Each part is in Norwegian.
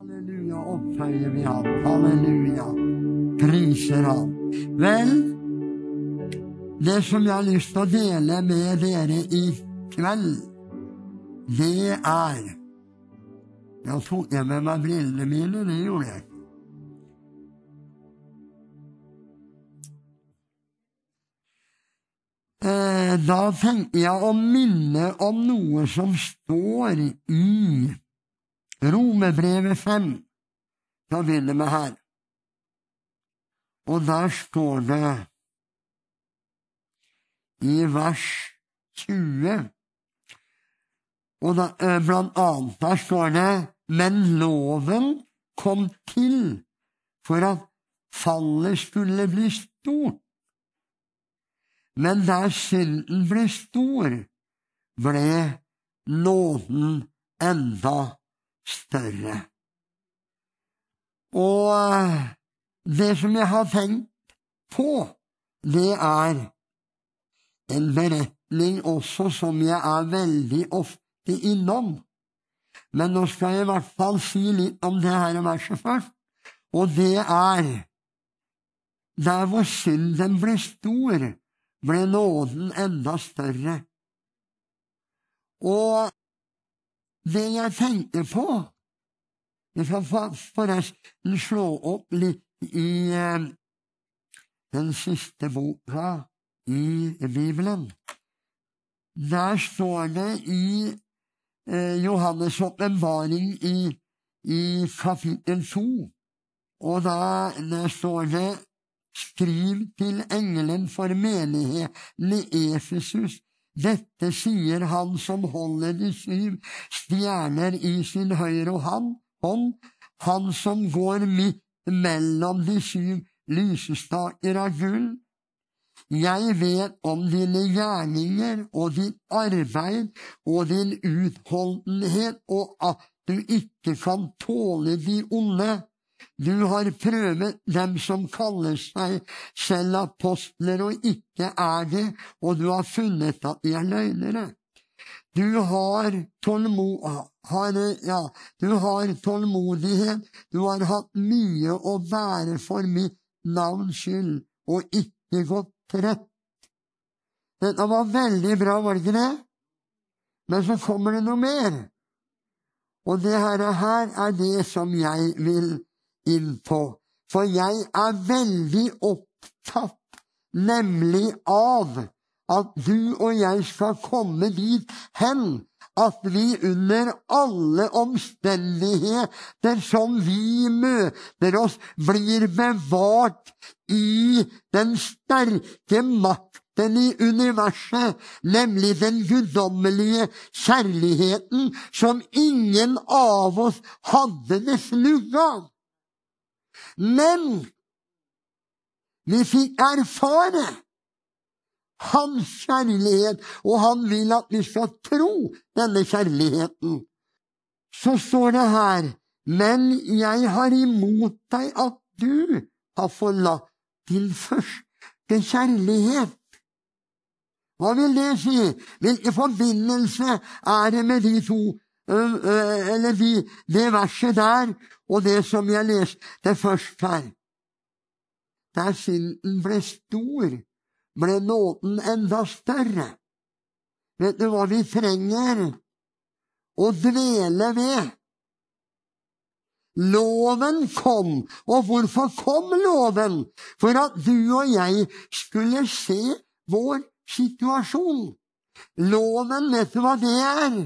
Halleluja, opphøyer vi ham. Halleluja. Priser ham. Vel, det som jeg har lyst til å dele med dere i kveld, det er Jeg tok jeg med meg brillene mine, det gjorde jeg. Eh, da tenker jeg å minne om noe som står i Romerbrevet 5. Da begynner vi her. Og der står det i vers 20 og da, eh, Blant annet der står det Men loven kom til for at fallet skulle bli stort. Men der synden ble stor, ble nåden enda større. Og eh, det som jeg har tenkt på, det er en beretning også som jeg er veldig ofte innom. Men nå skal jeg i hvert fall si litt om det her verset først, og det er der hvor synden ble stor, ble nåden enda større. Og det jeg tenker på Jeg skal forresten slå opp litt i eh, den siste boka i Bibelen. Der står det i eh, Johannes' åpenbaring i, i kapittel to, og da der står det Skriv til engelen for menigheten i Efesus. Dette sier han som holder de syv stjerner i sin høyre hånd, han som går midt mellom de syv lysestaker av gull. Jeg vet om dine gjerninger og ditt arbeid og din utholdenhet, og at du ikke kan tåle de onde. Du har prøvet dem som kaller seg selv apostler og ikke er det, og du har funnet at de er løgnere. Du har, har, ja, du har tålmodighet, du har hatt mye å bære for mitt navns skyld, og ikke gått trett. Dette var veldig bra, var det ikke det? Men så kommer det noe mer. Og det her, her er det som jeg vil inn på, for jeg er veldig opptatt nemlig av at du og jeg skal komme dit hen at vi under alle omstendigheter som vi møter oss, blir bevart i den sterke makten i universet, nemlig den guddommelige kjærligheten som ingen av oss hadde det snugg av. Men vi fikk erfare hans kjærlighet, og han vil at vi skal tro denne kjærligheten. Så står det her, men jeg har imot deg at du har forlatt din første kjærlighet. Hva vil det si? Hvilken forbindelse er det med de to eller de, det verset der og det som jeg leste først her. Der synden ble stor, ble nåden enda større. Vet du hva vi trenger å dvele ved? Loven kom, og hvorfor kom loven? For at du og jeg skulle se vår situasjon. Loven, vet du hva det er?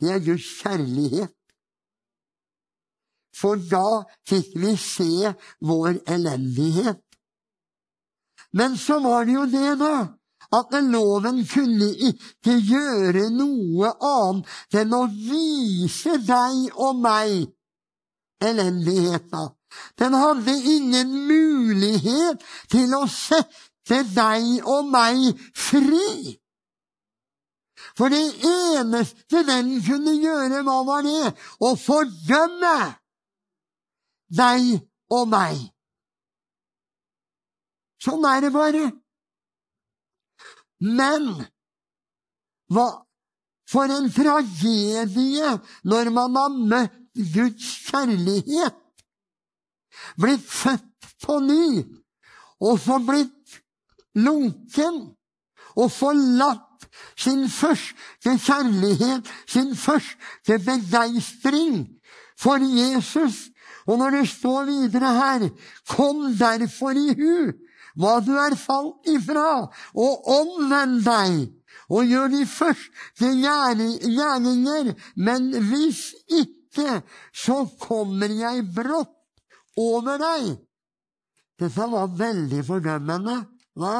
Det er Guds kjærlighet. For da fikk vi se vår elendighet. Men så var det jo det, da, at loven kunne ikke gjøre noe annet enn å vise deg og meg elendigheta. Den hadde ingen mulighet til å sette deg og meg fri. For det eneste den kunne gjøre, hva var det? Å fordømme deg og meg. Sånn er det bare. Men hva for en tragedie når man har møtt Guds kjærlighet, blitt født på ny, og så blitt lunken og forlatt sin første kjærlighet, sin første begeistring for Jesus. Og når det står videre her, kom derfor i hu hva du er falt ifra, og omvend deg, og gjør de første gjerninger, men hvis ikke, så kommer jeg brått over deg. Dette var veldig fordømmende, hva?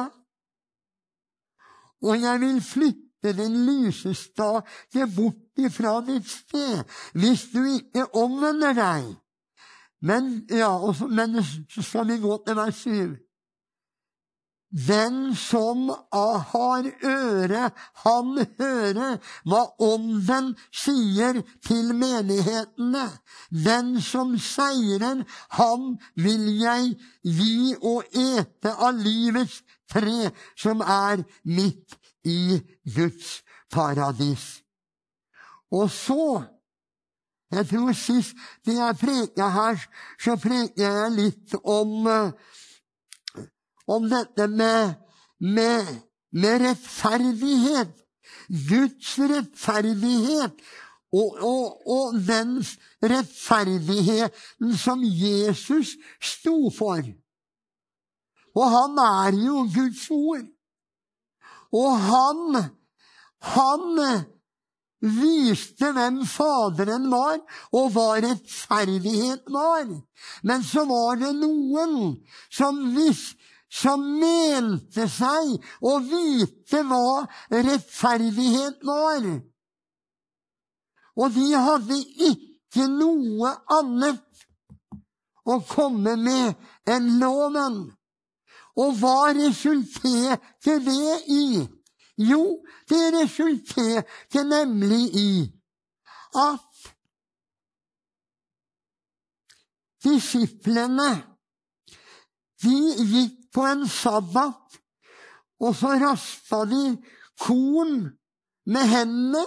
Og jeg vil flytte den lysestake bort ifra ditt sted, hvis du ikke omvender deg. Men, ja, så, men så skal vi gå til vers 7. Den som har øre, han hører hva Ånden sier til menighetene. Den som seirer, han vil jeg gi å ete av livets tre, som er midt i Guds paradis. Og så Jeg tror sist det jeg preka her, så preka jeg litt om om dette med, med, med rettferdighet. Guds rettferdighet. Og, og, og, den rettferdigheten som Jesus sto for. Og han er jo Guds ord. Og han, han viste hvem Faderen var, og hva rettferdighet var. Men så var det noen som visste som mente seg å vite hva rettferdighet var. Og de hadde ikke noe annet å komme med enn loven. Og hva resulterte det i? Jo, det resulterte nemlig i at disiplene de gikk på en sabbat, og så raspa de korn med hendene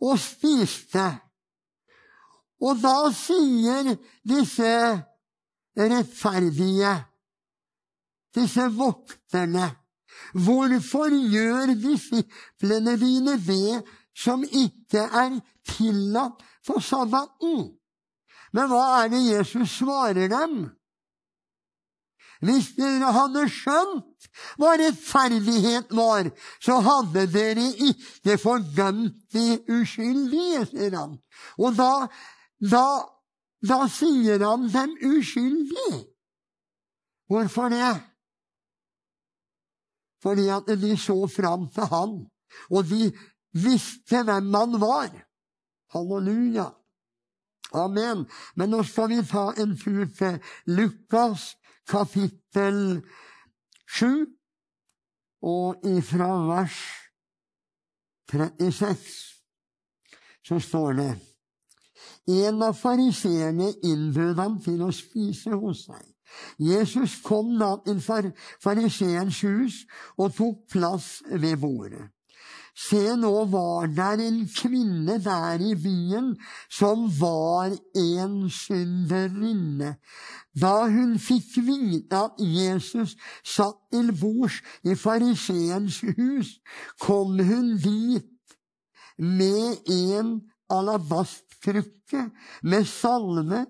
og spiste. Og da sier disse rettferdige, disse vokterne, hvorfor gjør disiplene dine det som ikke er tillatt på sabbaten? Men hva er det Jesus svarer dem? Hvis dere hadde skjønt hva rettferdighet var, så hadde dere ikke fordømt de uskyldige, sier han. Og da, da, da sier han dem uskyldige. Hvorfor det? Fordi at de så fram til han, og de visste hvem han var. Halleluja. Amen. Men nå skal vi ta en tur til Lukas kapittel 7, og ifra vers 36 så står det En av fariseerne innbød ham til å spise hos seg. Jesus kom da til fariseerens hus og tok plass ved bordet. Se, nå var der en kvinne der i byen som var en synderinne. Da hun fikk vite at Jesus satt til bords i fariseens hus, kom hun dit med en alabastkrukke med salve.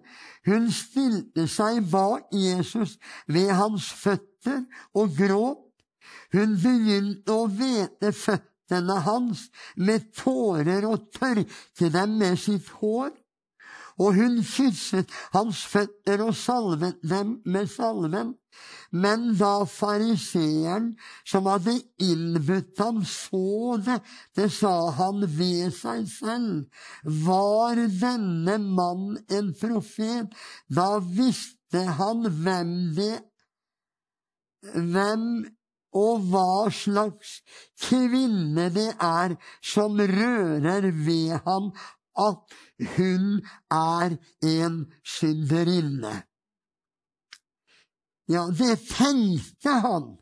Hun stilte seg bak Jesus ved hans føtter og gråt. Hun begynte å hvete føttene hans med tårer og tørke dem med sitt hår. Og hun kysset hans føtter og salvet dem med salven. Men da fariseeren som hadde innbudt ham, så det, det sa han ved seg selv. Var denne mann en profet? Da visste han hvem det hvem og hva slags kvinne det er som rører ved ham at hun er en synderinne. Ja, det tenkte han.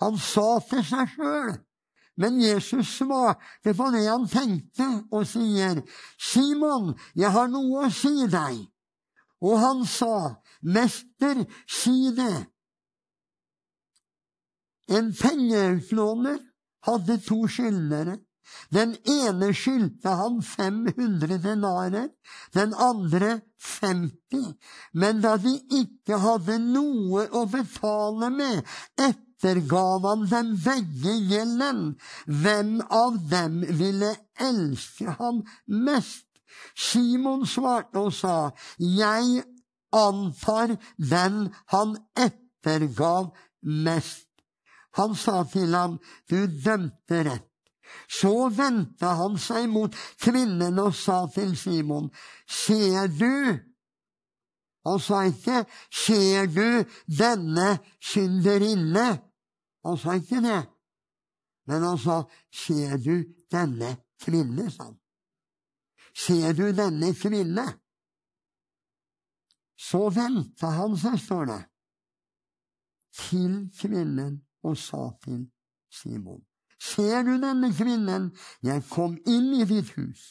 Han sa til seg sjøl Men Jesus svarte på det han tenkte, og sier, Simon, jeg har noe å si deg. Og han sa, Mester, si det. En pengeutlåner hadde to skyldnere. Den ene skyldte han 500 denarer, den andre 50. Men da de ikke hadde noe å betale med, ettergav han dem begge gjelden. Hvem av dem ville elske ham mest? Simon svarte og sa, Jeg antar den han ettergav mest. Han sa til ham, Du dømte rett. Så vendte han seg mot kvinnen og sa til Simon, Ser du? Han sa ikke, Ser du denne synderinne? Han sa ikke det. Men han sa, Ser du denne kvinne? sa han. Ser du denne kvinne? Så vendte han seg, står det, til kvinnen og sa til Simon. Ser du denne kvinnen? Jeg kom inn i ditt hus,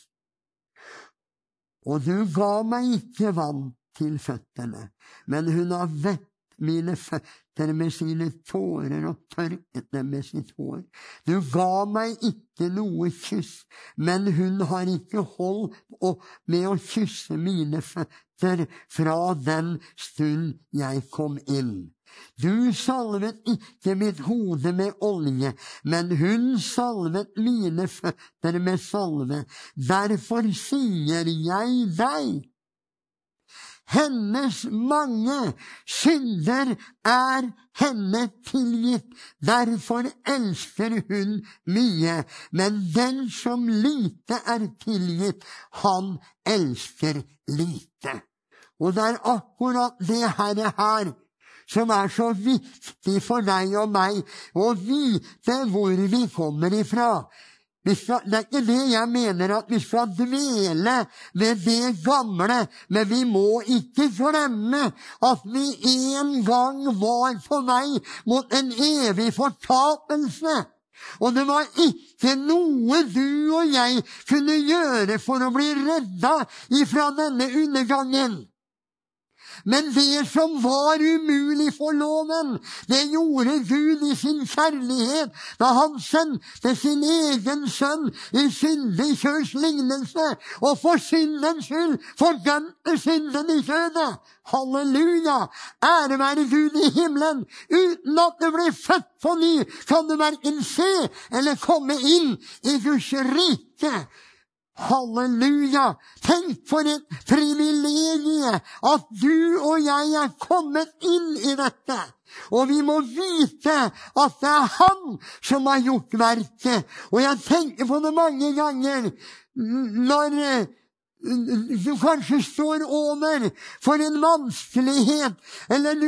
og du ga meg ikke vann til føttene, men hun har vett mine føtter med sine tårer og tørket dem med sitt hår. Du ga meg ikke noe kyss, men hun har ikke holdt med å kysse mine føtter fra den stund jeg kom inn. Du salvet ikke mitt hode med olje, men hun salvet mine føtter med salve. Derfor sier jeg deg, hennes mange synder er henne tilgitt, derfor elsker hun mye. Men den som lite er tilgitt, han elsker lite. Og det er akkurat det herre her som er så viktig for deg og meg å vite hvor vi kommer ifra. Skal, det er ikke det jeg mener at vi skal dvele ved det gamle, men vi må ikke glemme at vi en gang var på vei mot en evig fortapelse. Og det var ikke noe du og jeg kunne gjøre for å bli redda ifra denne undergangen. Men det som var umulig for loven, det gjorde Gud i sin kjærlighet da han sendte sin egen sønn i syndig kjøds lignelse, og for syndens skyld fordømte synden i kjødet. Halleluja! Ære være Gud i himmelen! Uten at du blir født på ny, kan du verken se eller komme inn i Guds rike. Halleluja! Tenk for et privilegium at du og jeg er kommet inn i dette! Og vi må vite at det er Han som har gjort verket. Og jeg tenker på det mange ganger når eh, du kanskje står over for en vanskelighet, eller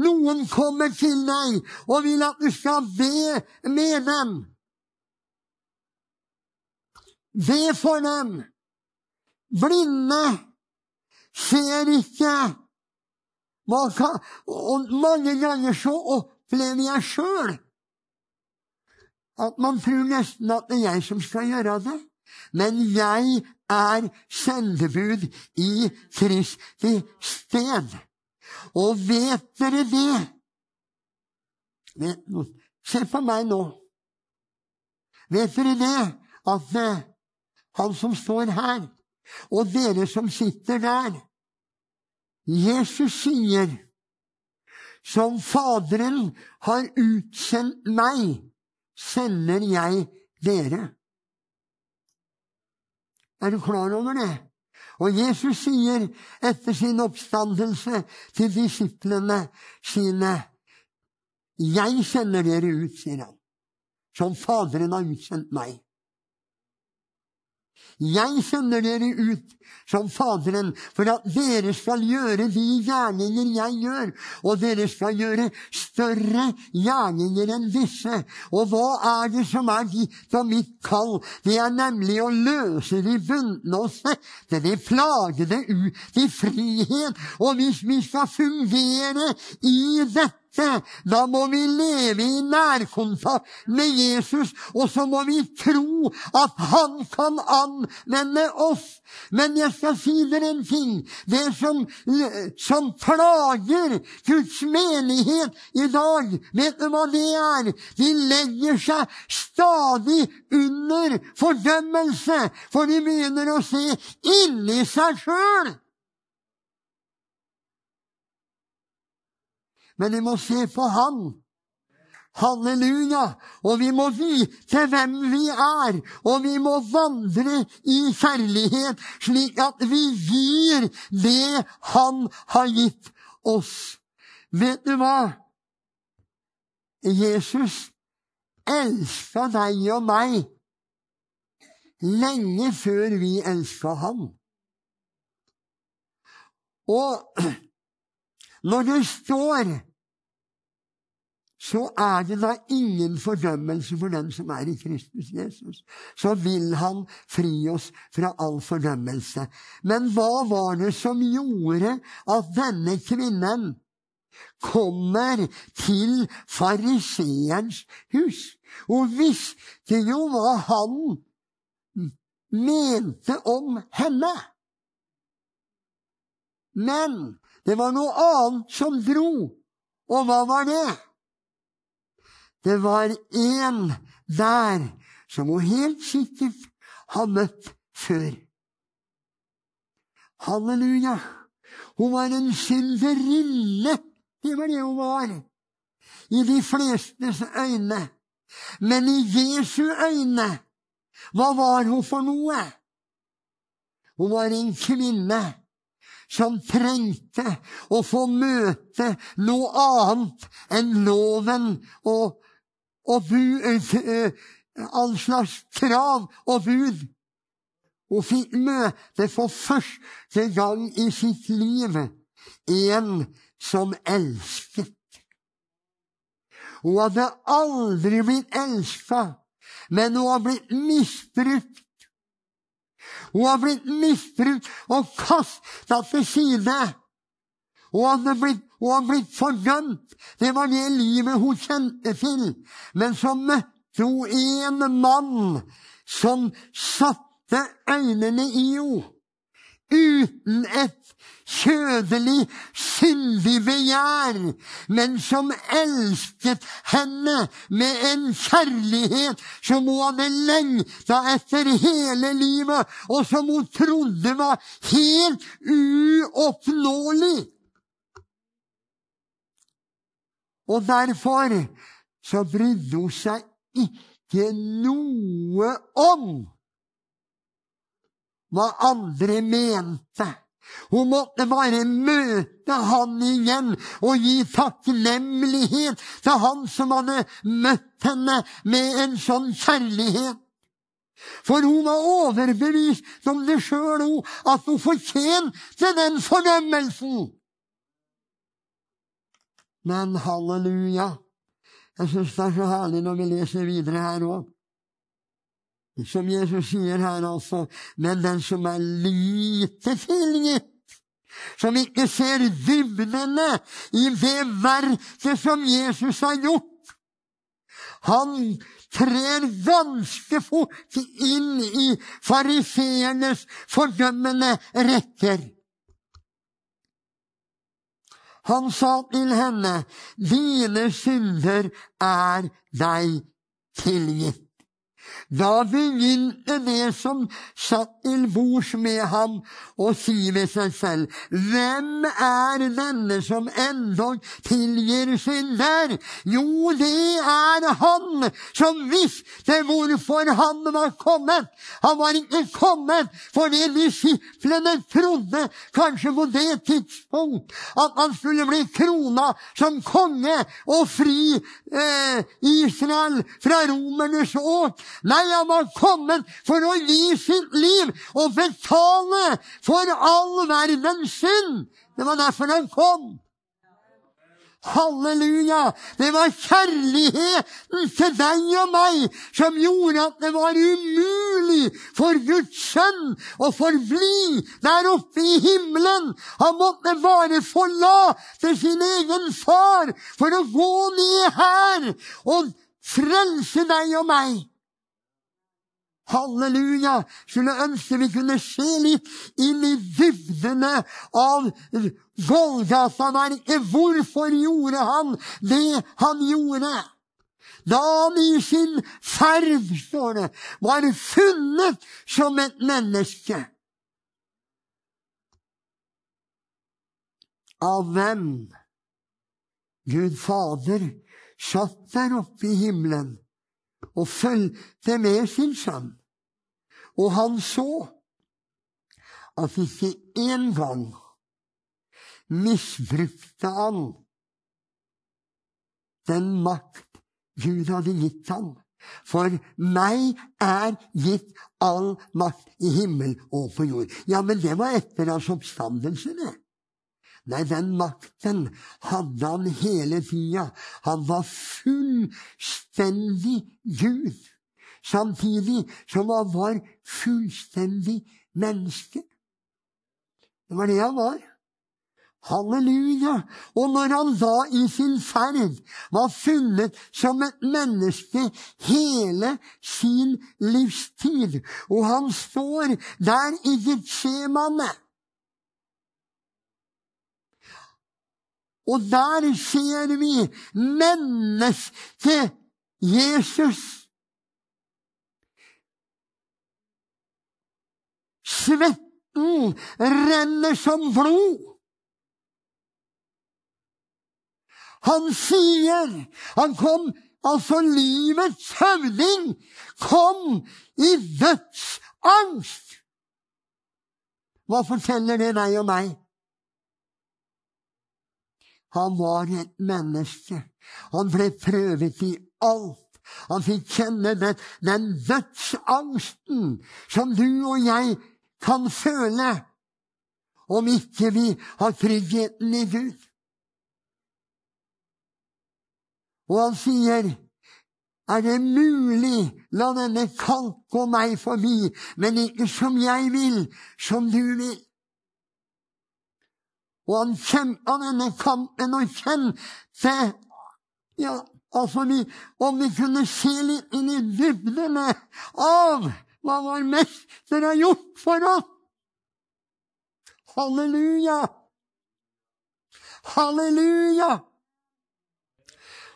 noen kommer til deg og vil at du skal be med dem. Be for dem! Blinde ser ikke. Kan, og mange ganger så opplever jeg sjøl at man tror nesten at det er jeg som skal gjøre det. Men jeg er sendebud i Kristi sted. Og vet dere det? Se på meg nå. Vet dere det? At han som står her, og dere som sitter der. Jesus sier, som Faderen har utsendt meg, sender jeg dere. Er du klar over det? Og Jesus sier etter sin oppstandelse til disiplene sine, 'Jeg sender dere ut', sier han, som Faderen har utsendt meg. Jeg sender dere ut som Faderen, for at dere skal gjøre de gjerninger jeg gjør, og dere skal gjøre større gjerninger enn disse. Og hva er det som er ditt og mitt kall? Det er nemlig å løse de bundne og sette de plagede ut i frihet. Og hvis vi skal fungere i dette, da må vi leve i nærkontakt med Jesus, og så må vi tro at han kan anvende oss. Men jeg skal si dere en ting. Det som, som plager Guds menighet i dag, vet du hva det er? De legger seg stadig under fordømmelse, for de begynner å se inni seg sjøl. Men vi må se på Han. Halleluja! Og vi må vite hvem vi er, og vi må vandre i kjærlighet, slik at vi gir det Han har gitt oss. Vet du hva? Jesus elska deg og meg lenge før vi elska ham. Og når det står så er det da ingen fordømmelse for den som er i Kristus Jesus. Så vil han fri oss fra all fordømmelse. Men hva var det som gjorde at denne kvinnen kommer til fariseerens hus? Hun visste jo hva han mente om henne. Men det var noe annet som dro. Og hva var det? Det var en der som hun helt sikkert har møtt før. Halleluja! Hun var en synderinne. Det var det hun var. I de flestes øyne. Men i Jesu øyne, hva var hun for noe? Hun var en kvinne som trengte å få møte noe annet enn loven og og bu, eh, all slags krav og bud. Hun fikk møte for første gang i sitt liv en som elsket. Hun hadde aldri blitt elska, men hun har blitt misbrukt. Hun har blitt misbrukt og kasta til side. Hun hadde blitt og har blitt fordømt. Det var det livet hun kjente til. Men så møtte hun en mann som satte øynene i henne. Uten et kjødelig, syndig begjær, men som elsket henne med en kjærlighet som hun hadde lengta etter hele livet, og som hun trodde var helt uoppnåelig. Og derfor så brydde hun seg ikke noe om hva andre mente. Hun måtte bare møte han igjen og gi takknemlighet til han som hadde møtt henne med en sånn kjærlighet. For hun var overbevist om det sjøl, at hun fortjente den fordømmelsen. Men halleluja! Jeg syns det er så herlig når vi leser videre her òg. Som Jesus sier her, altså. Men den som er lite tilgitt, som ikke ser dybdene i det verket som Jesus har gjort, han trer ganske fort inn i fariseernes fordømmende rekker. Han sa til henne, dine synder er deg tilgitt. Da begynte det som satt til bords med ham, å si ved seg selv, hvem er denne som endog tilgir synder? Jo, det er han som visste hvorfor han var kommet. Han var ikke kommet fordi disiplene trodde, kanskje på det tidspunkt, at han skulle bli krona som konge og fri eh, Israel fra romernes åk. Nei, han var kommet for å gi sitt liv og betale for all verdens synd. Det var derfor han kom. Halleluja! Det var kjærligheten til deg og meg som gjorde at det var umulig for Guds sønn å forbli der oppe i himmelen. Han måtte bare forlate sin egen far for å gå ned her og frelse deg og meg. Halleluja! Skulle ønske vi kunne se litt inn i dybdene av Golgata-verket. Hvorfor gjorde han det han gjorde? Da han i sin ferd, står det, var funnet som et menneske. Av hvem? Gud Fader satt der oppe i himmelen og fulgte med sin sønn. Og han så at ikke engang misbrukte han den makt Gud hadde gitt ham. For meg er gitt all makt i himmel og på jord. Ja, men det var etter hans oppstandelse, det. Nei, den makten hadde han hele tida. Han var fullstendig Gud, samtidig som han var fullstendig menneske. Det var det han var. Halleluja! Og når han da i sin ferd var funnet som et menneske hele sin livstid, og han står der i Getsemane Og der ser vi mennesket Jesus. Svetten renner som blod. Han sier Han kom, altså livets høvding, kom i dødsangst. Hva forteller det deg og meg? Han var et menneske. Han ble prøvet i alt. Han fikk kjenne den, den dødsangsten som du og jeg kan føle om ikke vi har tryggheten i Gud. Og han sier, er det mulig, la denne kalk gå meg forbi, men ikke som jeg vil, som du vil. Og han kjempa denne kampen og kjente ja, altså vi, Om vi kunne se litt inn i dybdene av hva vår mester har gjort for oss. Halleluja! Halleluja!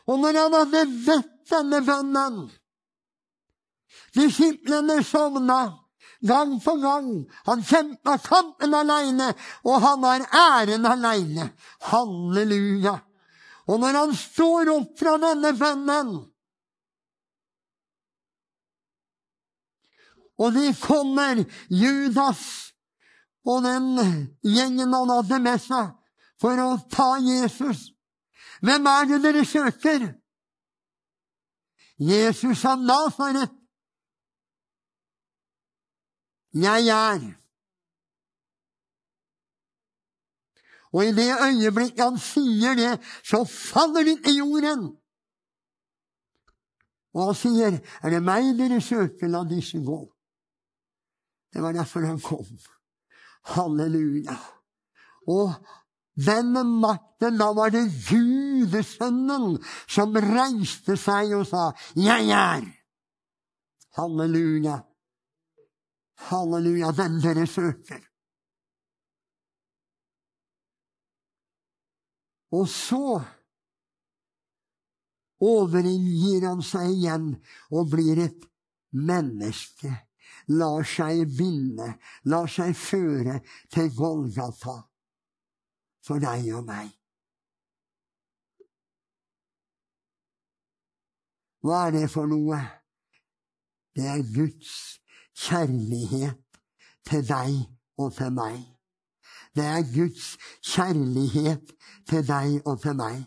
Og når han hadde bedt denne bønnen Disiplene sovna. Gang på gang. Han kjempa kampen aleine, og han har æren aleine. Halleluja. Og når han står opp fra denne bønnen Og de kommer, Judas og den gjengen han hadde med seg, for å ta Jesus. Hvem er det dere søker? Jesus av Nasaret. Jeg er. Og i det øyeblikket han sier det, så faller det til jorden. Og han sier, 'Er det meg dere søker, la disse gå.' Det var derfor han kom. Halleluja. Og denne makten, da var det Gudesønnen som reiste seg og sa, 'Jeg er'. Halleluja. Halleluja, den dere søker. Og så overgir han seg igjen og blir et menneske. Lar seg binde, lar seg føre til Golgata for deg og meg. Hva er det for noe? Det er Guds kjærlighet til deg og til meg. Det er Guds kjærlighet til deg og til meg.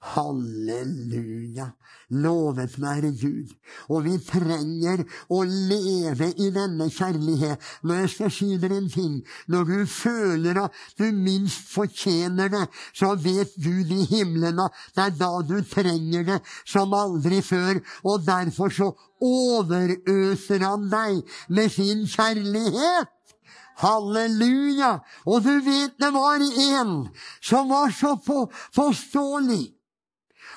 Halleluja. Lovet være Gud. Og vi trenger å leve i denne kjærlighet. Når jeg skal si dere en ting Når du føler at du minst fortjener det, så vet Gud i himmelen at det er da du trenger det som aldri før. Og derfor så overøser han deg med sin kjærlighet. Halleluja! Og du vet det var en som var så på, påståelig.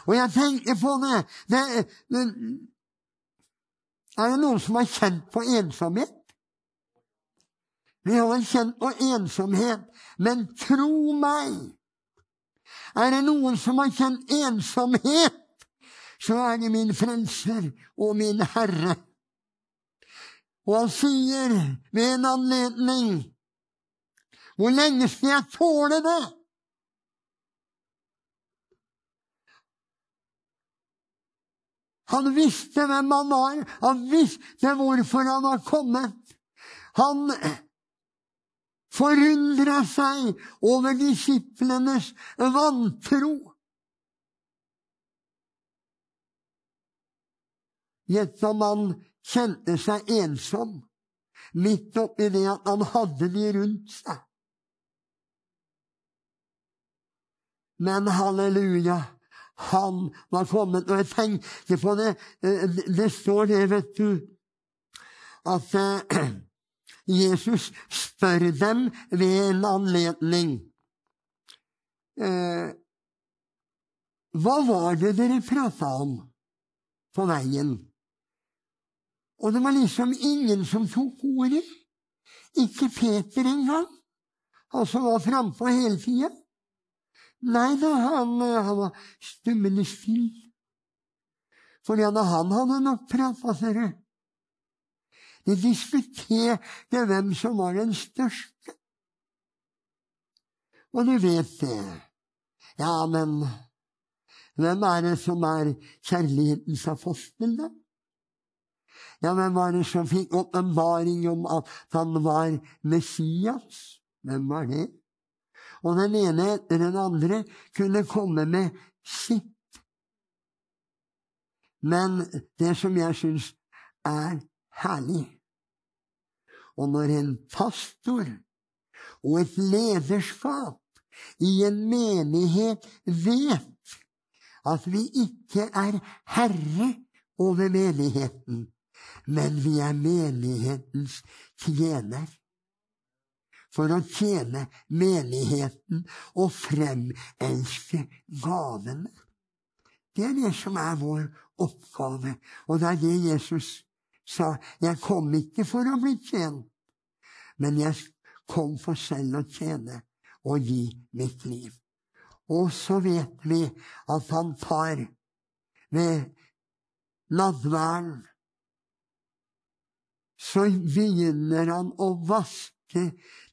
Og jeg tenker på det, det, det Er det noen som har kjent på ensomhet? Vi har kjent på ensomhet, men tro meg Er det noen som har kjent ensomhet, så er det min frelser og min Herre. Og han sier ved en anledning Hvor lenge skal jeg tåle det? Han visste hvem han var, han visste hvorfor han var kommet. Han forundra seg over disiplenes vantro. Gjett om han kjente seg ensom midt oppi det at han hadde de rundt seg. Men halleluja, han var kommet. Og jeg tenker på det eh, Det står det, vet du, at eh, Jesus spør dem ved en anledning eh, Hva var det dere prata om på veien? Og det var liksom ingen som tok ordet. Ikke Peter engang, han som var frampå hele tida. Nei da, han, han var stummende stille. Fordi han, han hadde nok prata, ser du. De diskuterte hvem som var den største. Og du vet det. Ja, men hvem er det som er kjærlighetens apostel, da? Ja, hvem var det som fikk åpenbaring om at han var Messias? Hvem var det? Og den ene etter den andre kunne komme med sitt. Men det som jeg syns er herlig Og når en pastor og et lederskap i en menighet vet at vi ikke er herre over menigheten, men vi er menighetens tjener. For å tjene menigheten og fremelske gavene. Det er det som er vår oppgave, og det er det Jesus sa. Jeg kom ikke for å bli tjent, men jeg kom for selv å tjene og gi mitt liv. Og så vet vi at han tar ved nadværen så begynner han å vaske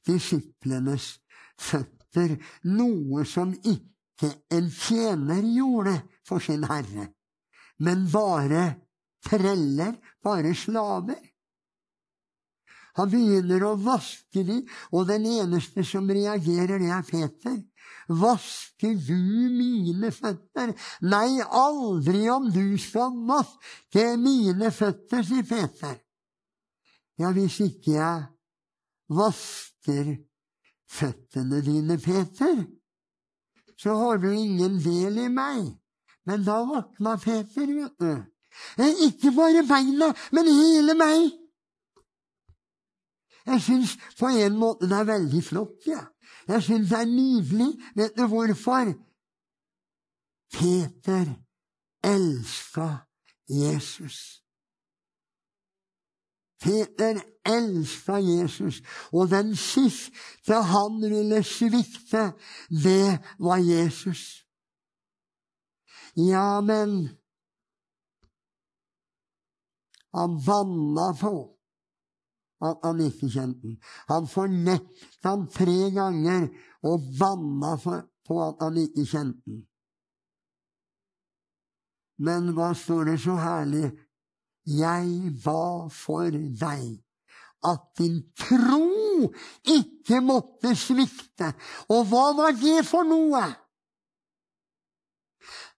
disiplenes føtter, noe som ikke en tjener gjorde for sin herre, men bare treller, bare slaver. Han begynner å vaske dem, og den eneste som reagerer, det er Peter. Vasker du mine føtter? Nei, aldri om du skal vaske mine føtter, sier Peter. Ja, hvis ikke jeg vasker føttene dine, Peter, så har du ingen del i meg. Men da våkna Peter, vet du. Eh, ikke bare beina, men hele meg. Jeg syns på en måte det er veldig flott, ja. Jeg syns det er nydelig. Vet du hvorfor? Peter elska Jesus. Peter elska Jesus, og den siste han ville svikte, det var Jesus. Ja, men han banna på at han ikke kjente den. Han fornekta han tre ganger og banna på at han ikke kjente den. Men hva står det så herlig jeg ba for deg at din tro ikke måtte svikte. Og hva var det for noe?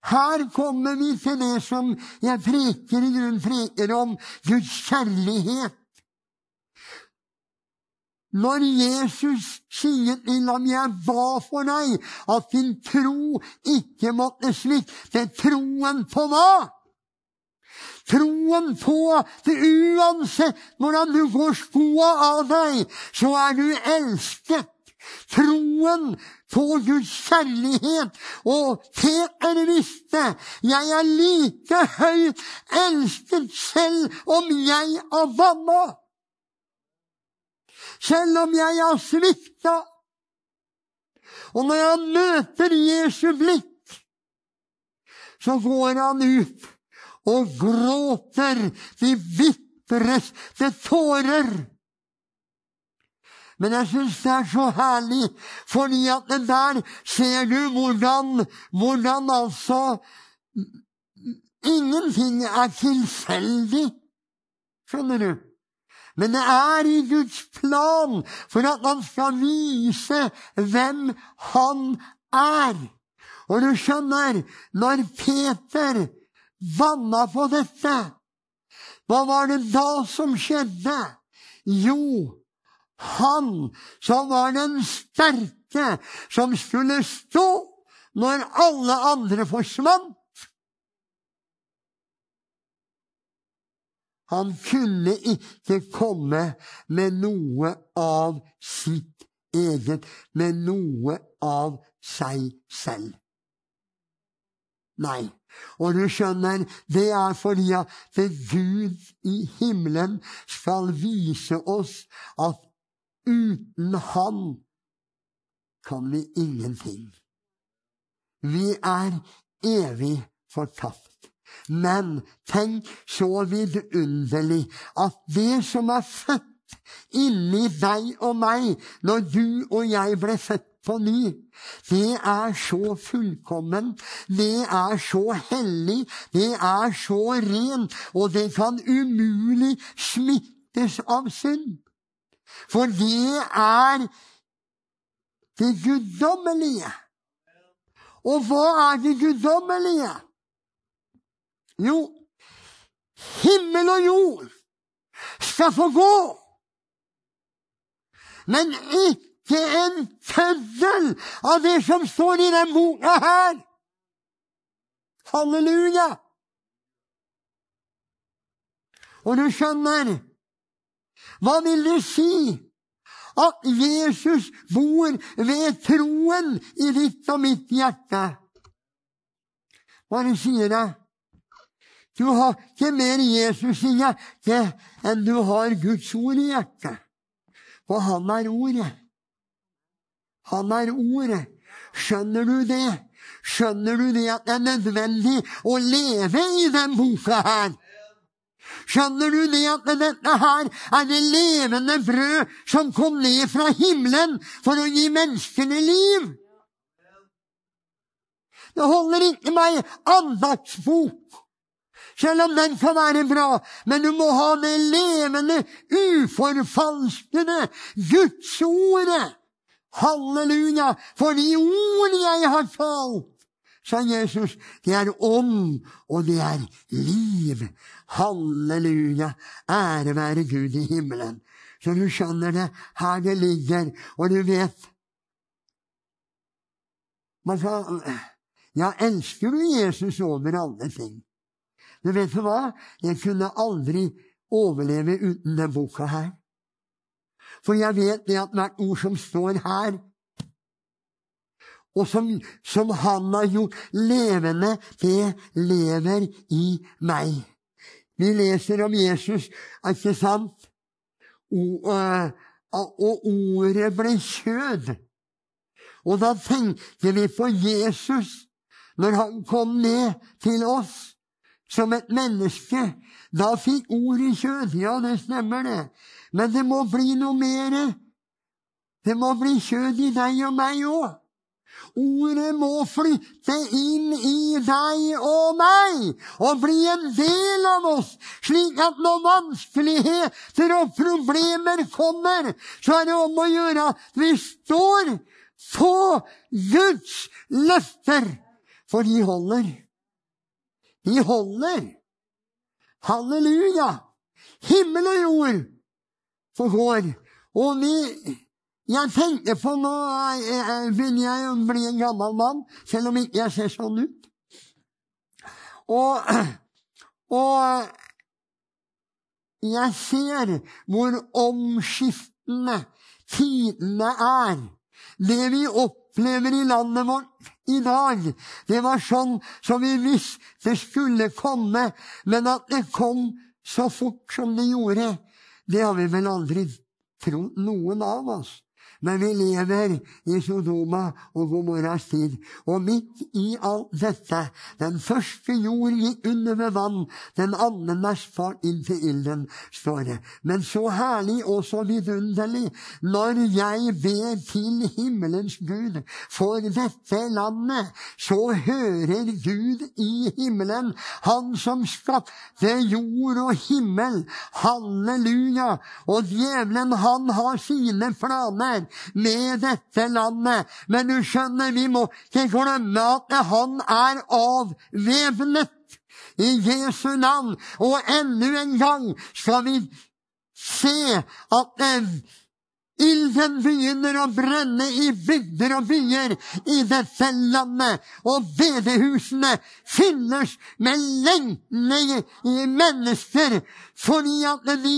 Her kommer vi til det som jeg preker i grunnen preker om Guds kjærlighet. Når Jesus sier til ham 'Jeg ba for deg', at din tro ikke måtte svikte troen på hva? Troen på at uansett hvordan du går skoa av deg, så er du elsket. Troen på Guds kjærlighet. Og Peter visste jeg er like høyt elsket selv om jeg er vanna. selv om jeg har svikta. Og når han møter Jesu blikk, så går han ut og gråter de bitreste tårer. Men jeg syns det er så herlig, fordi at det der ser du hvordan, hvordan altså Ingenting er tilfeldig. Skjønner du? Men det er i Guds plan for at han skal vise hvem han er. Og du skjønner, når Peter vanna på dette, hva var det da som skjedde? Jo, han som var den sterke, som skulle stå når alle andre forsvant, Han kunne ikke komme med noe av sitt eget, med noe av seg selv. Nei. Og du skjønner, det er fordi at Gud i himmelen skal vise oss at uten Han kan vi ingenting. Vi er evig fortapt. Men tenk så vidunderlig at det som er født inni deg og meg når du og jeg ble født på ny. Det er så fullkommen, det er så hellig, det er så ren, og det kan umulig smittes av synd. For det er det guddommelige. Og hva er det guddommelige? Jo, himmel og jord skal få gå, men ikke en tøddel av det som står i den boka her. Halleluja! Og du skjønner, hva vil det si at Jesus bor ved troen i ditt og mitt hjerte? Hva sier det? Du har ikke mer Jesus i hjertet enn du har Guds ord i hjertet. For han er ordet. Han er ordet. Skjønner du det? Skjønner du det at det er nødvendig å leve i den boka her? Skjønner du det at dette her er det levende brød som kom ned fra himmelen for å gi menneskene liv? Det holder ikke med ei andaktsbok selv om den kan være bra. Men du må ha det levende, uforfalskede Gudsordet. Halleluja! For de ord jeg har talt, sa Jesus, det er ånd, og det er liv. Halleluja! Ære være Gud i himmelen. Så du skjønner det, her det ligger, og du vet Man skal Ja, elsker du Jesus over alle ting? Men vet du hva? Jeg kunne aldri overleve uten denne boka her. For jeg vet det at hvert ord som står her, og som, som han har gjort levende, det lever i meg. Vi leser om Jesus, ikke sant? Og, og ordet ble kjød. Og da tenkte vi på Jesus når han kom ned til oss som et menneske. Da fikk ordet kjød. Ja, det stemmer, det. Men det må bli noe mer. Det må bli kjød i deg og meg òg. Ordet må flytte inn i deg og meg og bli en del av oss, slik at når vanskeligheter og problemer kommer, så er det om å gjøre at vi står på Guds løfter, for de holder. De holder. Halleluja! Himmel og jord forgår. Og vi Jeg tenker på nå begynner jeg å bli en gammel mann, selv om ikke jeg ser sånn ut. Og, og jeg ser hvor omskiftende tidene er. Det vi opplever i landet vårt i dag, det var sånn som vi visste det skulle komme, men at det kom så fort som det gjorde, det har vi vel aldri trodd, noen av oss. Men vi lever i Sodoma og Gomorras tid. Og midt i alt dette Den første jord gikk under ved vann, den andre mest fart inn til ilden, står det. Men så herlig og så vidunderlig når jeg ber til himmelens Gud for dette landet, så hører Gud i himmelen, Han som skapte jord og himmel. Halleluja! Og djevelen, han har sine planer med dette landet. Men du skjønner, vi må ikke glemme at han er avvæpnet i Jesu navn. Og enda en gang skal vi se at Ilden begynner å brenne i bygder og byer i dette landet, og bedehusene fylles med lengtende mennesker fordi at de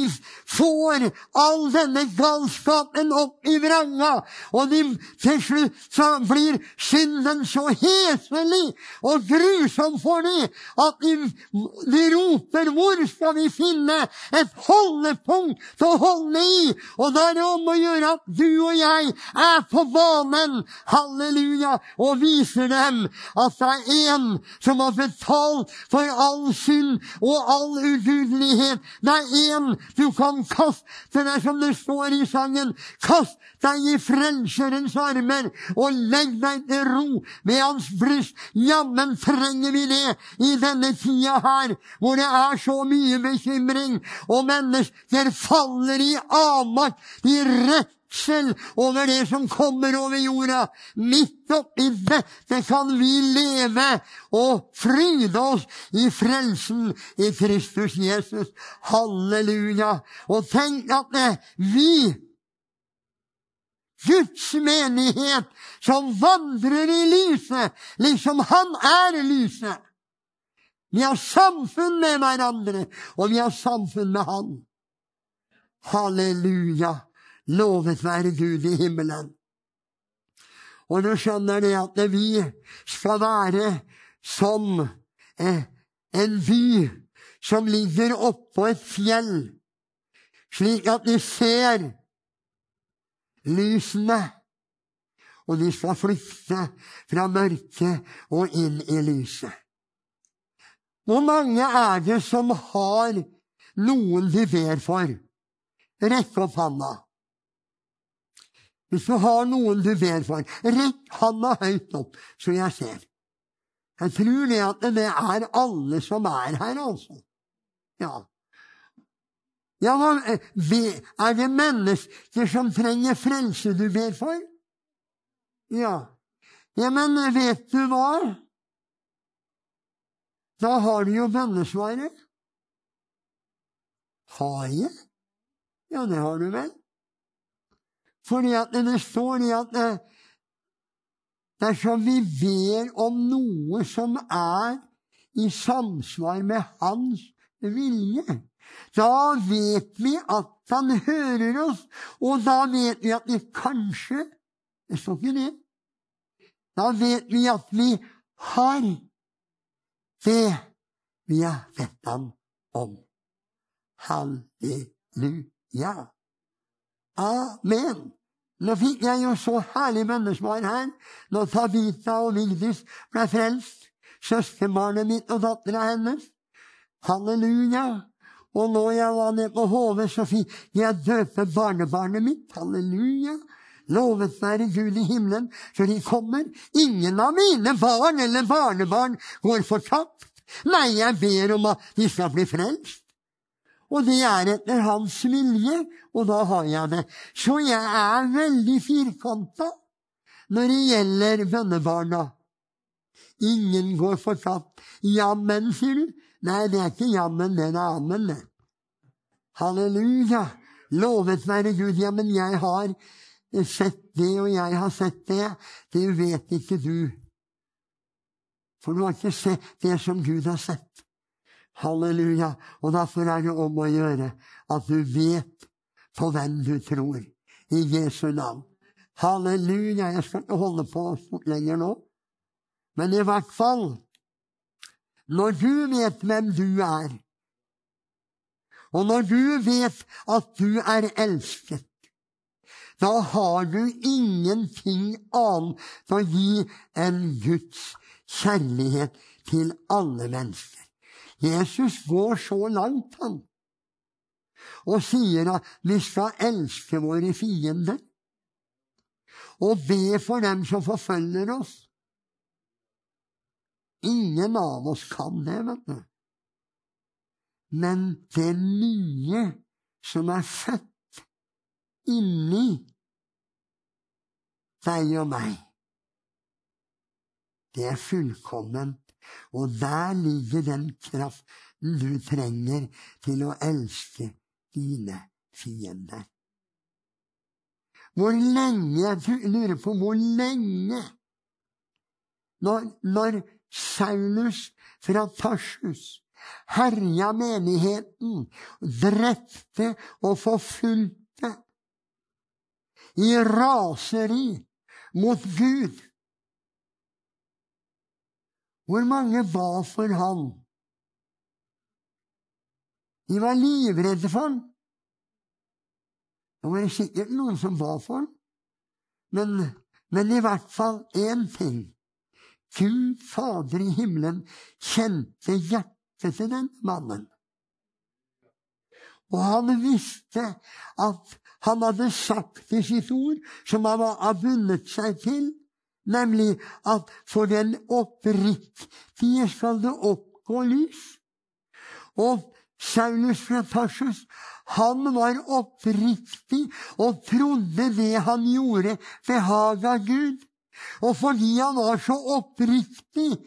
får all denne galskapen opp i vranga, og de, til slutt så blir synden så heslig og grusom for dem at de, de roper 'Hvor skal vi finne et holdepunkt å holde i?' Og da er det om å gjøre at du og jeg er på banen, halleluja, og viser dem at det er en som har betalt for all synd og all ugudelighet. Det er en du kan kaste deg, som det står i sangen. Kast deg i Frelserens armer og legg deg til ro ved hans bryst. Jammen trenger vi det i denne tida her, hvor det er så mye bekymring, og mennesker faller i avmakt. De rett redsel over det som kommer over jorda. Midt oppi dette kan vi leve og fryde oss i frelsen i Kristus Jesus. Halleluja. Og tenk at det, vi Guds menighet som vandrer i lyset, liksom Han er lyset. Vi har samfunn med hverandre, og vi har samfunn med Han. Halleluja. Lovet være Gud i himmelen. Og nå skjønner de at vi skal være som eh, en by som ligger oppå et fjell, slik at de ser lysene. Og de skal flykte fra mørket og inn i lyset. Hvor mange er det som har noen de ber for? Rekk opp handa. Hvis du har noen du ber for, rekk handa høyt opp, så jeg ser. Jeg tror det at det er alle som er her, altså. Ja. Ja, Er det mennesker som trenger frelse du ber for? Ja. Ja, men vet du hva? Da har du jo bønnesvaret. Har jeg? Ja, det har du vel. Fordi at det står i at det, dersom vi ber om noe som er i samsvar med Hans vilje, da vet vi at Han hører oss, og da vet vi at vi kanskje Det står ikke det. Da vet vi at vi har det vi har bedt Ham om. Halleluja. Amen. Nå fikk jeg jo så herlig bønnesvar her når Tabita og Vigdis ble frelst. Søskenbarnet mitt og dattera hennes. Halleluja. Og når jeg var nede på HV, så fikk jeg døpe barnebarnet mitt. Halleluja. Lovet være Gud i himmelen, for de kommer. Ingen av mine barn eller barnebarn går fortapt. Nei, jeg ber om at de skal bli frelst. Og det er etter hans vilje, og da har jeg det. Så jeg er veldig firkanta når det gjelder bønnebarna. ingen går fortapt. Jammen, sier du? Nei, det er ikke jammen, det er ammen, det. Halleluja! Lovet være Gud. Ja, men jeg har sett det, og jeg har sett det. Det vet ikke du. For du har ikke sett det som Gud har sett. Halleluja. Og derfor er det om å gjøre at du vet på hvem du tror. I Jesu navn. Halleluja. Jeg skal ikke holde på lenger nå. Men i hvert fall Når du vet hvem du er, og når du vet at du er elsket, da har du ingenting annet å gi enn Guds kjærlighet til alle mennesker. Jesus går så langt, han, og sier at vi skal elske våre fiender og be for dem som forfølger oss. Ingen av oss kan det, vet du. Men det nye som er født inni deg og meg, det er fullkomment. Og der ligger den kraften du trenger til å elske dine fiender. Hvor lenge Jeg lurer på hvor lenge Når, når Saulus fra Tarsus herja menigheten, drepte og forfulgte i raseri mot Gud. Hvor mange ba for han? De var livredde for han. Det var sikkert noen som ba for han, Men, men i hvert fall én ting. Gud Fader i himmelen kjente hjertet til den mannen. Og han visste at han hadde sagt i sitt ord, som han hadde bundet seg til, nemlig at for den oppriktige skal det oppgå lys. Og Saulus fra Tarsus han var oppriktig og trodde det han gjorde, behaga Gud. Og fordi han var så oppriktig,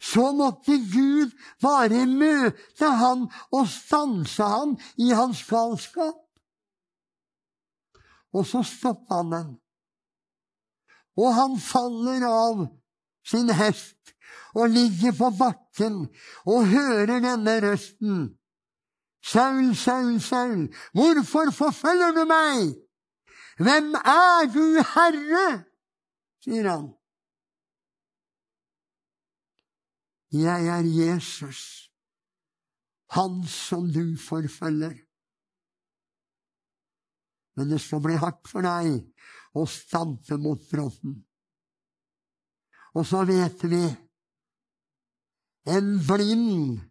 så måtte Gud bare møte han og stanse han i hans galskap. Og så stoppa han den. Og han faller av sin hest og ligger på bakken og hører denne røsten. Saul, Saul, Saul, hvorfor forfølger du meg? Hvem er du, Herre? sier han. Jeg er Jesus, han som du forfølger. Men det skal bli hardt for deg å stampe mot brodden. Og så vet vi en blind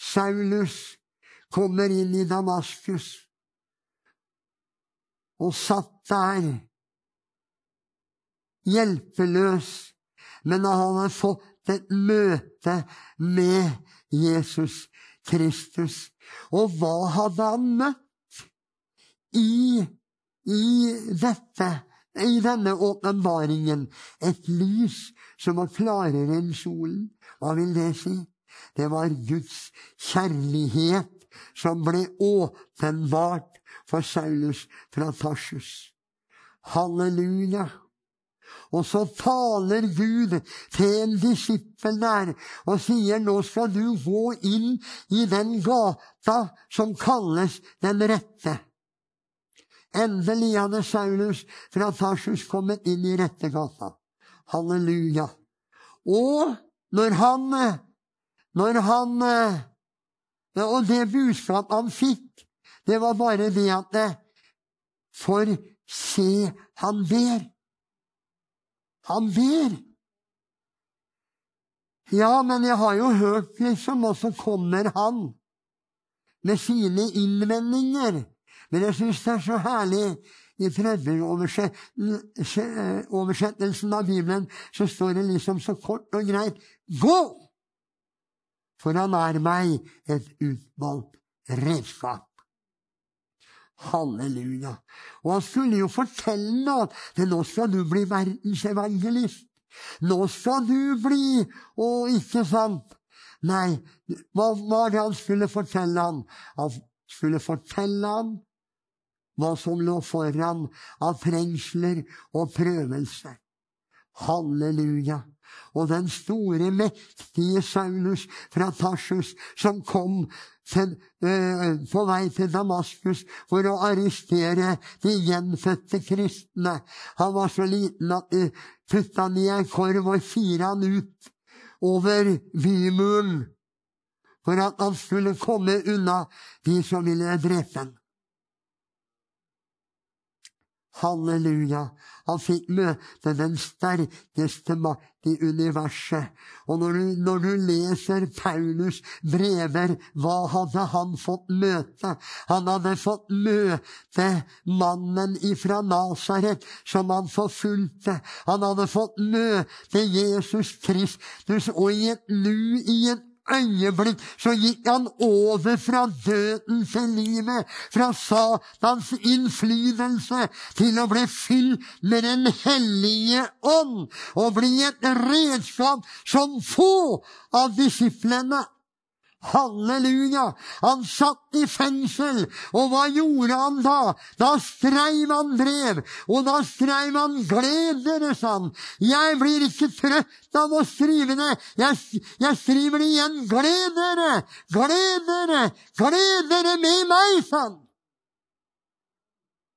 Saulus kommer inn i Damaskus og satt der, hjelpeløs, men han hadde fått et møte med Jesus Kristus. Og hva hadde han møtt i, i dette? I denne åpenbaringen et lys som var klarere enn solen. Hva vil det si? Det var Guds kjærlighet som ble åpenbart for Saulus fra Tarsus. Halleluja! Og så taler Gud til en disippel der og sier nå skal du gå inn i den gata som kalles Den rette. Endelig hadde Saulus fra Tarsus kommet inn i rette gata. Halleluja. Og når han, når han og det budskapet han fikk, det var bare det at For se, han ber. Han ber. Ja, men jeg har jo hørt, liksom, og så kommer han med sine innvendinger. Men jeg syns det er så herlig. I oversettelsen av Bibelen så står det liksom så kort og greit 'gå'! for han er meg et utvalgt redskap. Halleluja. Og han skulle jo fortelle at nå skal du bli verdensevangelist. Nå skal du bli Og ikke sant? Nei, hva var det han skulle fortelle han? Han skulle fortelle han hva som lå foran av trengsler og prøvelser. Halleluja. Og den store, mektige Saulus fra Tarsus som kom til, øh, på vei til Damaskus for å arrestere de gjenfødte kristne. Han var så liten at de putta han i en korv og fira han ut over bymuren for at han skulle komme unna de som ville drepe ham. Halleluja. Han fikk møte den sterkeste makt i universet. Og når du, når du, leser Paulus' brever, hva hadde han fått møte? Han hadde fått møte mannen ifra Nasaret som han forfulgte. Han hadde fått møte Jesus Kristus, og i et nu, i en øyeblikk så gikk han over fra døden til livet, fra Satans innflytelse, til å bli fylt med Den hellige ånd og bli et redskap som få av disiplene Halleluja! Han satt i fengsel, og hva gjorde han da? Da skreiv han brev, og da skreiv han 'Gled dere', sa han. Jeg blir ikke trøtt av å skrive det. Jeg, jeg skriver det igjen. Gled dere! Gled dere! Gled dere med meg, sa han.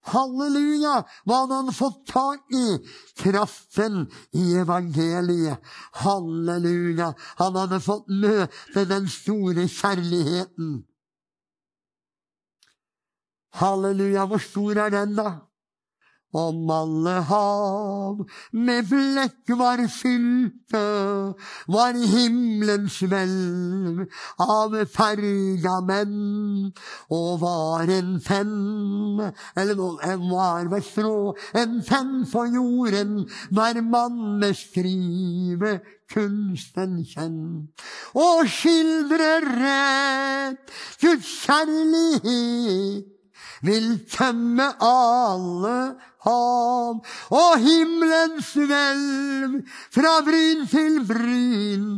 Halleluja! Hva hadde han fått tak i? Kraften i evangeliet. Halleluja! Han hadde fått møte den store kjærligheten. Halleluja! Hvor stor er den, da? Om alle hav med blekk var fylte, var himmelens hvelv av pergament, og var en penn, eller en var ved strå, en penn på jorden, hver mann med skrive kunsten kjent, og skildre rett Guds kjærlighet vil tømme alle hav, og himmelens hvelv fra bryn til bryn,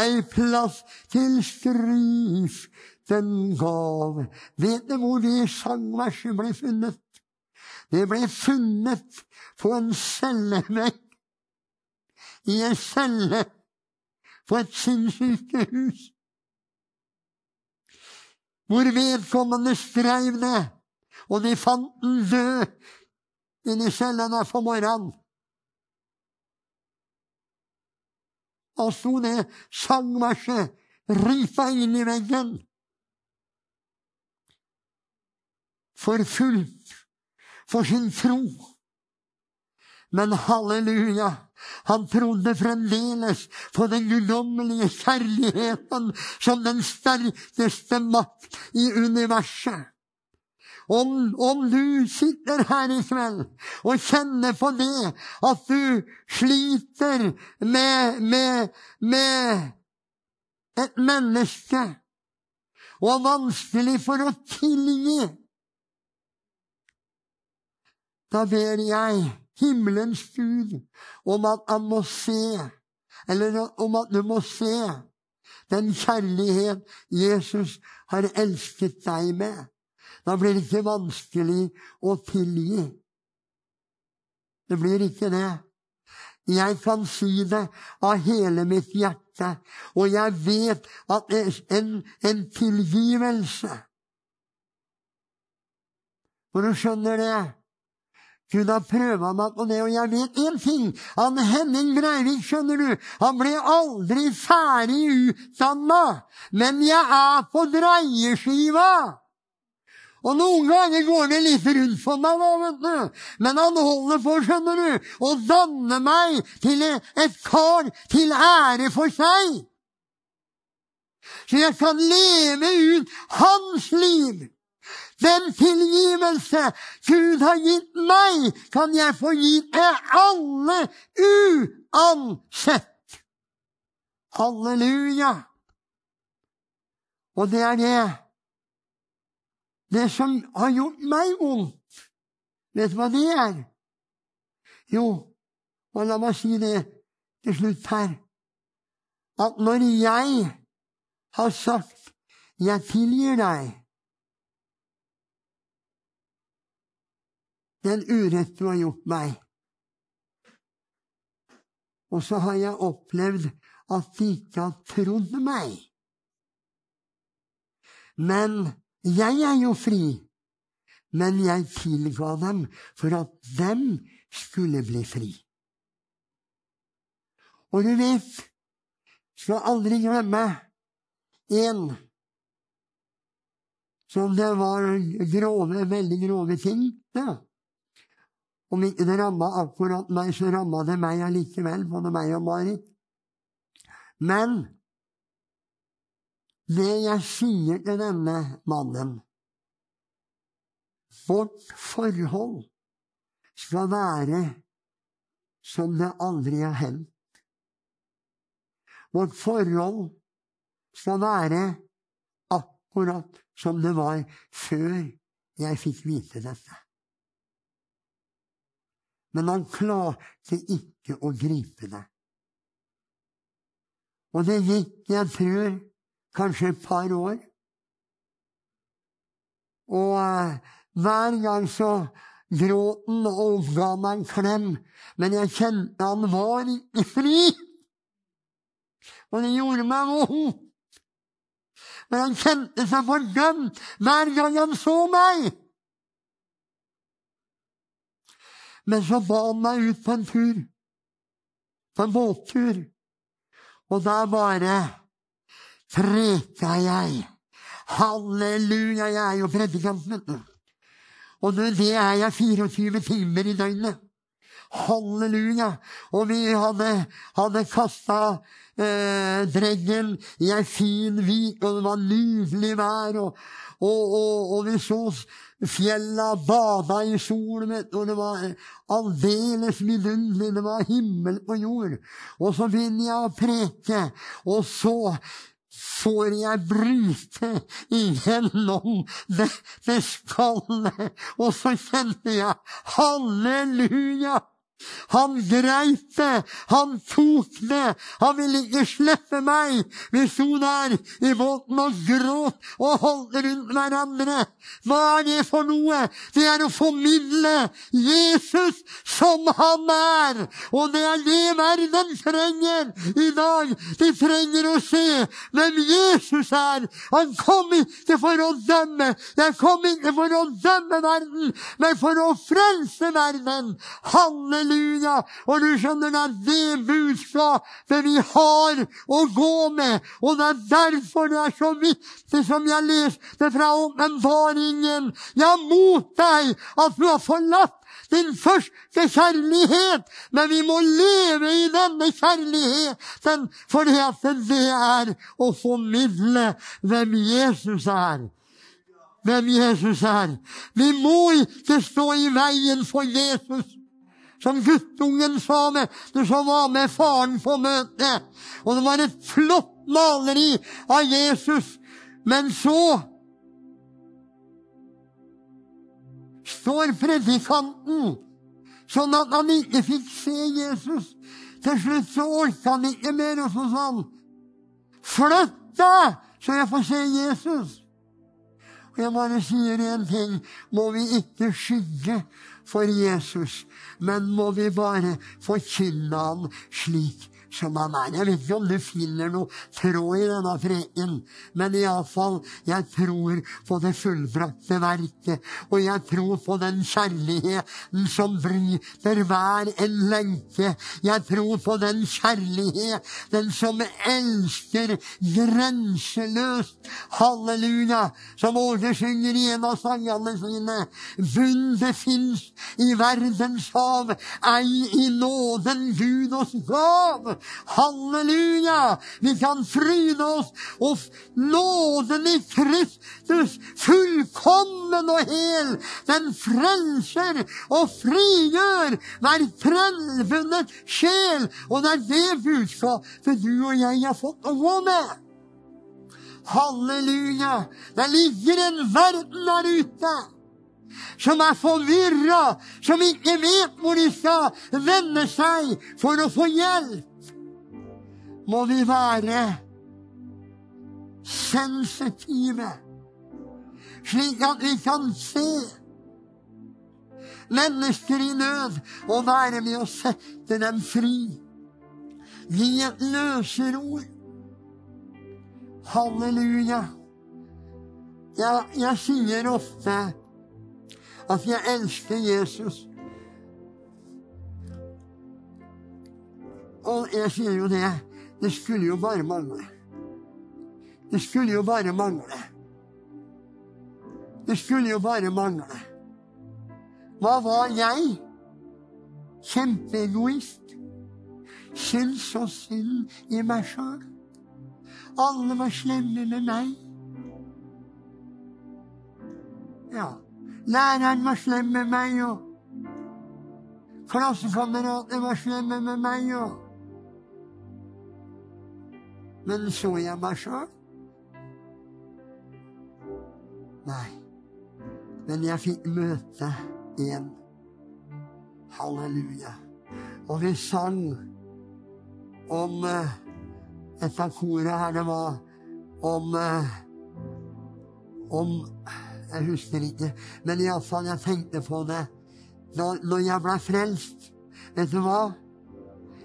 ei plass til stryf den gav. Vet du hvor det sangverset ble funnet? Det ble funnet på en cellevegg i en celle på et sinnssykehus. Hvor vedkommende skrev det, og de fant den død inni cellene for morgenen. Og sto det sangverset ripa inn i veggen. For fullt for sin tro. Men halleluja, han trodde fremdeles på den guddommelige kjærligheten som den sterkeste makt i universet. Om, om, du sitter her i kveld og kjenner på det at du sliter med, med, med et menneske og er vanskelig for å tilgi, da ber jeg himmelens Gud om at han må se, eller om at du må se den kjærlighet Jesus har elsket deg med. Da blir det ikke vanskelig å tilgi. Det blir ikke det. Jeg kan si det av hele mitt hjerte, og jeg vet at en, en tilgivelse For du skjønner det? Gud har prøva meg på det, og jeg vet én ting. Han Henning Breivik, skjønner du, han ble aldri ferdig utdanna, men jeg er på dreieskiva! Og noen ganger går det litt rundt for meg, da, vet du. Men han holder på, skjønner du, å danne meg til et kar til ære for seg. Så jeg kan leve ut hans liv. Den tilgivelse Gud har gitt meg, kan jeg få gi til alle uansett. Halleluja. Og det er det det som har gjort meg vondt, vet du hva det er? Jo, og la meg si det til slutt her at når jeg har sagt 'jeg tilgir deg' den urett du har gjort meg. Og så har jeg opplevd at de ikke har trodd meg. Men jeg er jo fri. Men jeg tilga dem for at dem skulle bli fri. Og du vet, skal aldri glemme én som det var grove, veldig grove ting. Ja. Om ikke det ramma akkurat meg, så ramma det meg allikevel, både meg og Marit. Men det jeg sier til denne mannen Vårt forhold skal være som det aldri har hendt. Vårt forhold skal være akkurat som det var før jeg fikk vite dette. Men han klarte ikke å gripe det. Og det gikk, jeg tror, kanskje et par år. Og uh, hver gang så gråt han og ga meg en klem, men jeg kjente han var ikke fri. Og det gjorde meg vondt. Men han kjente seg fordømt hver gang han så meg. Men så ba han meg ut på en tur. På en båttur. Og da bare preka jeg. Halleluja, jeg er jo predikant, vet du. Og det er jeg 24 timer i døgnet. Halleluja! Og vi hadde, hadde kasta eh, dreggen i ei fin vik, og det var nydelig vær. Og, og, og, og vi så fjella bada i solen, og det var aldeles vidunderlig. Det var himmel på jord. Og så begynner jeg å preke, og så får jeg bryte igjennom det skallet. Og så kjenner jeg halleluja! Han greit det, han tok det, han ville ikke slippe meg. Vi sto der i båten og gråt og holdt rundt hverandre. Hva er det for noe? Det er å formidle Jesus som han er. Og det er det verden trenger i dag. De trenger å se hvem Jesus er. Han kom ikke for å dømme. Jeg kom ikke for å dømme verden, men for å frelse verden. Halleluja! Halleluja! Og du skjønner, det er det budskapet vi har å gå med. Og det er derfor det er så viktig, som jeg leste fra åpenbaringen. Er mot deg at du har forlatt din første kjærlighet. Men vi må leve i denne kjærligheten, for det er å formidle hvem Jesus er. Hvem Jesus er. Vi må ikke stå i veien for Jesus som guttungen sa med, som var med faren på møtet. Og det var et flott maleri av Jesus. Men så står predikanten sånn at han ikke fikk se Jesus. Til slutt så orka han ikke mer, og så sa han, 'Flytt deg, så jeg får se Jesus'. Og jeg bare sier én ting. Må vi ikke skygge for Jesus, men må vi bare forkynne ham slik som han er. Jeg vet ikke om du finner noe tråd i denne preken, men iallfall, jeg tror på det fullbrakte verket. Og jeg tror på den kjærligheten som bryter hver en lenke. Jeg tror på den kjærligheten som elsker grenseløst. Halleluja! Som Åge synger i en av sangene sine. Bundet fins i verdens hav, ei i nåden Gud oss gav. Halleluja! Vi kan fryde oss og nåden i Kristus, fullkommen og hel, den frelser og frigjør hver frelfunnet sjel. Og det er det budskapet du og jeg har fått å gå med. Halleluja! Det ligger en verden der ute som er forvirra, som ikke vet hvor de skal vende seg for å få hjelp, må vi være sensitive, slik at vi kan se mennesker i nød og være med å sette dem fri. Gi et løserord. Halleluja. Jeg, jeg sier ofte at jeg elsker Jesus. Og jeg sier jo det. Det skulle jo bare mangle. Det skulle jo bare mangle. Det skulle jo bare mangle. Hva var jeg? Kjempeegoist. Syns så synd i meg sjøl. Alle var slemme med meg. Ja. Læreren var slem med meg, og klassekameratene var slemme med meg, og Men så jeg meg sjøl? Nei. Men jeg fikk møte en. Halleluja. Og vi sang om uh, Et av koret her, det var om uh, Om Jeg husker ikke. Men iallfall, jeg tenkte på det når jeg ble frelst. Vet du hva?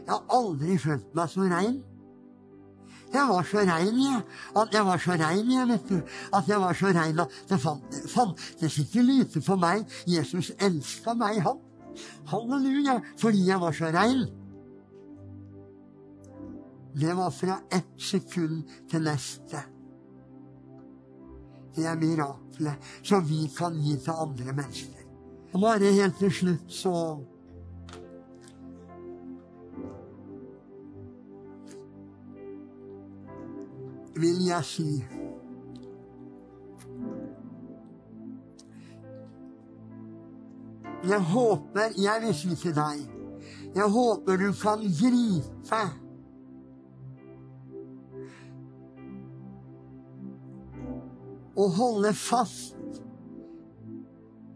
Jeg har aldri følt meg så rein. Jeg var så rein, jeg. At jeg var så rein, jeg, vet du. At jeg var så rein at det fantes ikke lyte for meg. Jesus elska meg, han. Halleluja. Fordi jeg var så rein. Det var fra ett sekund til neste. Det er miraklet som vi kan gi til andre mennesker. Bare helt til slutt så vil jeg si Jeg håper Jeg vil si til deg Jeg håper du kan gripe og holde fast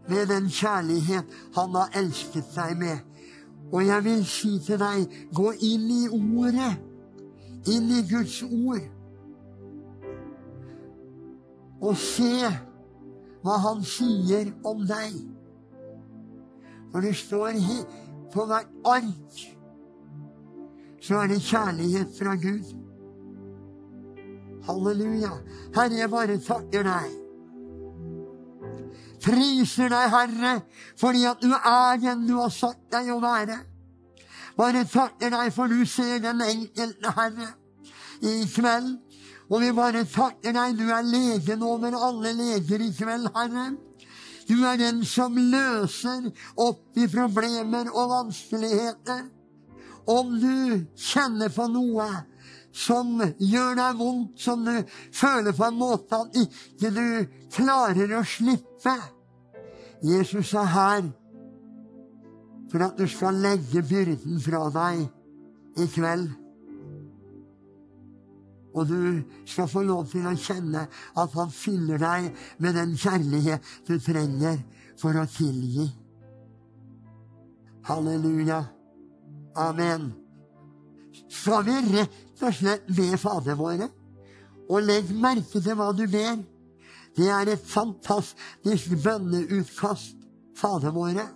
ved den kjærlighet han har elsket deg med. Og jeg vil si til deg, gå inn i ordet, inn i Guds ord og se hva han sier om deg. For det står på hvert ark så er det kjærlighet fra Gud. Halleluja. Herre, jeg bare takker deg. Priser deg, Herre, fordi at du er den du har satt deg å være. Bare takker deg, for du ser den enkelte, Herre, i kveld. Og vi bare takker deg. Du er legen over alle leger i kveld, Herre. Du er den som løser opp i problemer og vanskeligheter. Om du kjenner på noe som gjør deg vondt, som du føler på en måte at ikke du klarer å slippe Jesus er her for at du skal legge byrden fra deg i kveld. Og du skal få lov til å kjenne at han fyller deg med den kjærlighet du trenger for å tilgi. Halleluja. Amen. Skal vi rett og slett be Fader våre? Og legg merke til hva du ber. Det er et fantastisk bønneutkast, Fader våre.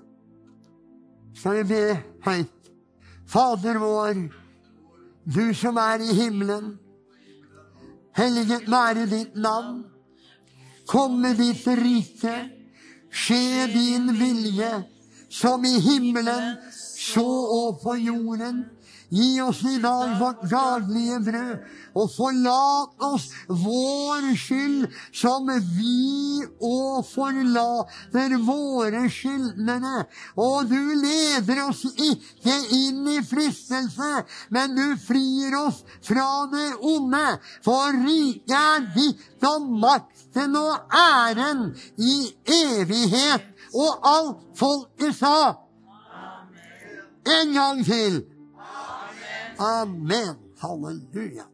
Skal vi be høyt? Fader vår, du som er i himmelen. Helliget være ditt navn. Komme ditt rike. Skje din vilje, som i himmelen, så og på jorden. Gi oss i dag vårt daglige brød, og forlat oss vår skyld, som vi òg forlater våre skyldnere. Og du leder oss ikke inn i fristelse, men du frir oss fra det onde. For riket er ditt og makten og æren i evighet. Og alt folket sa. En gang til. Amen. Halleluja.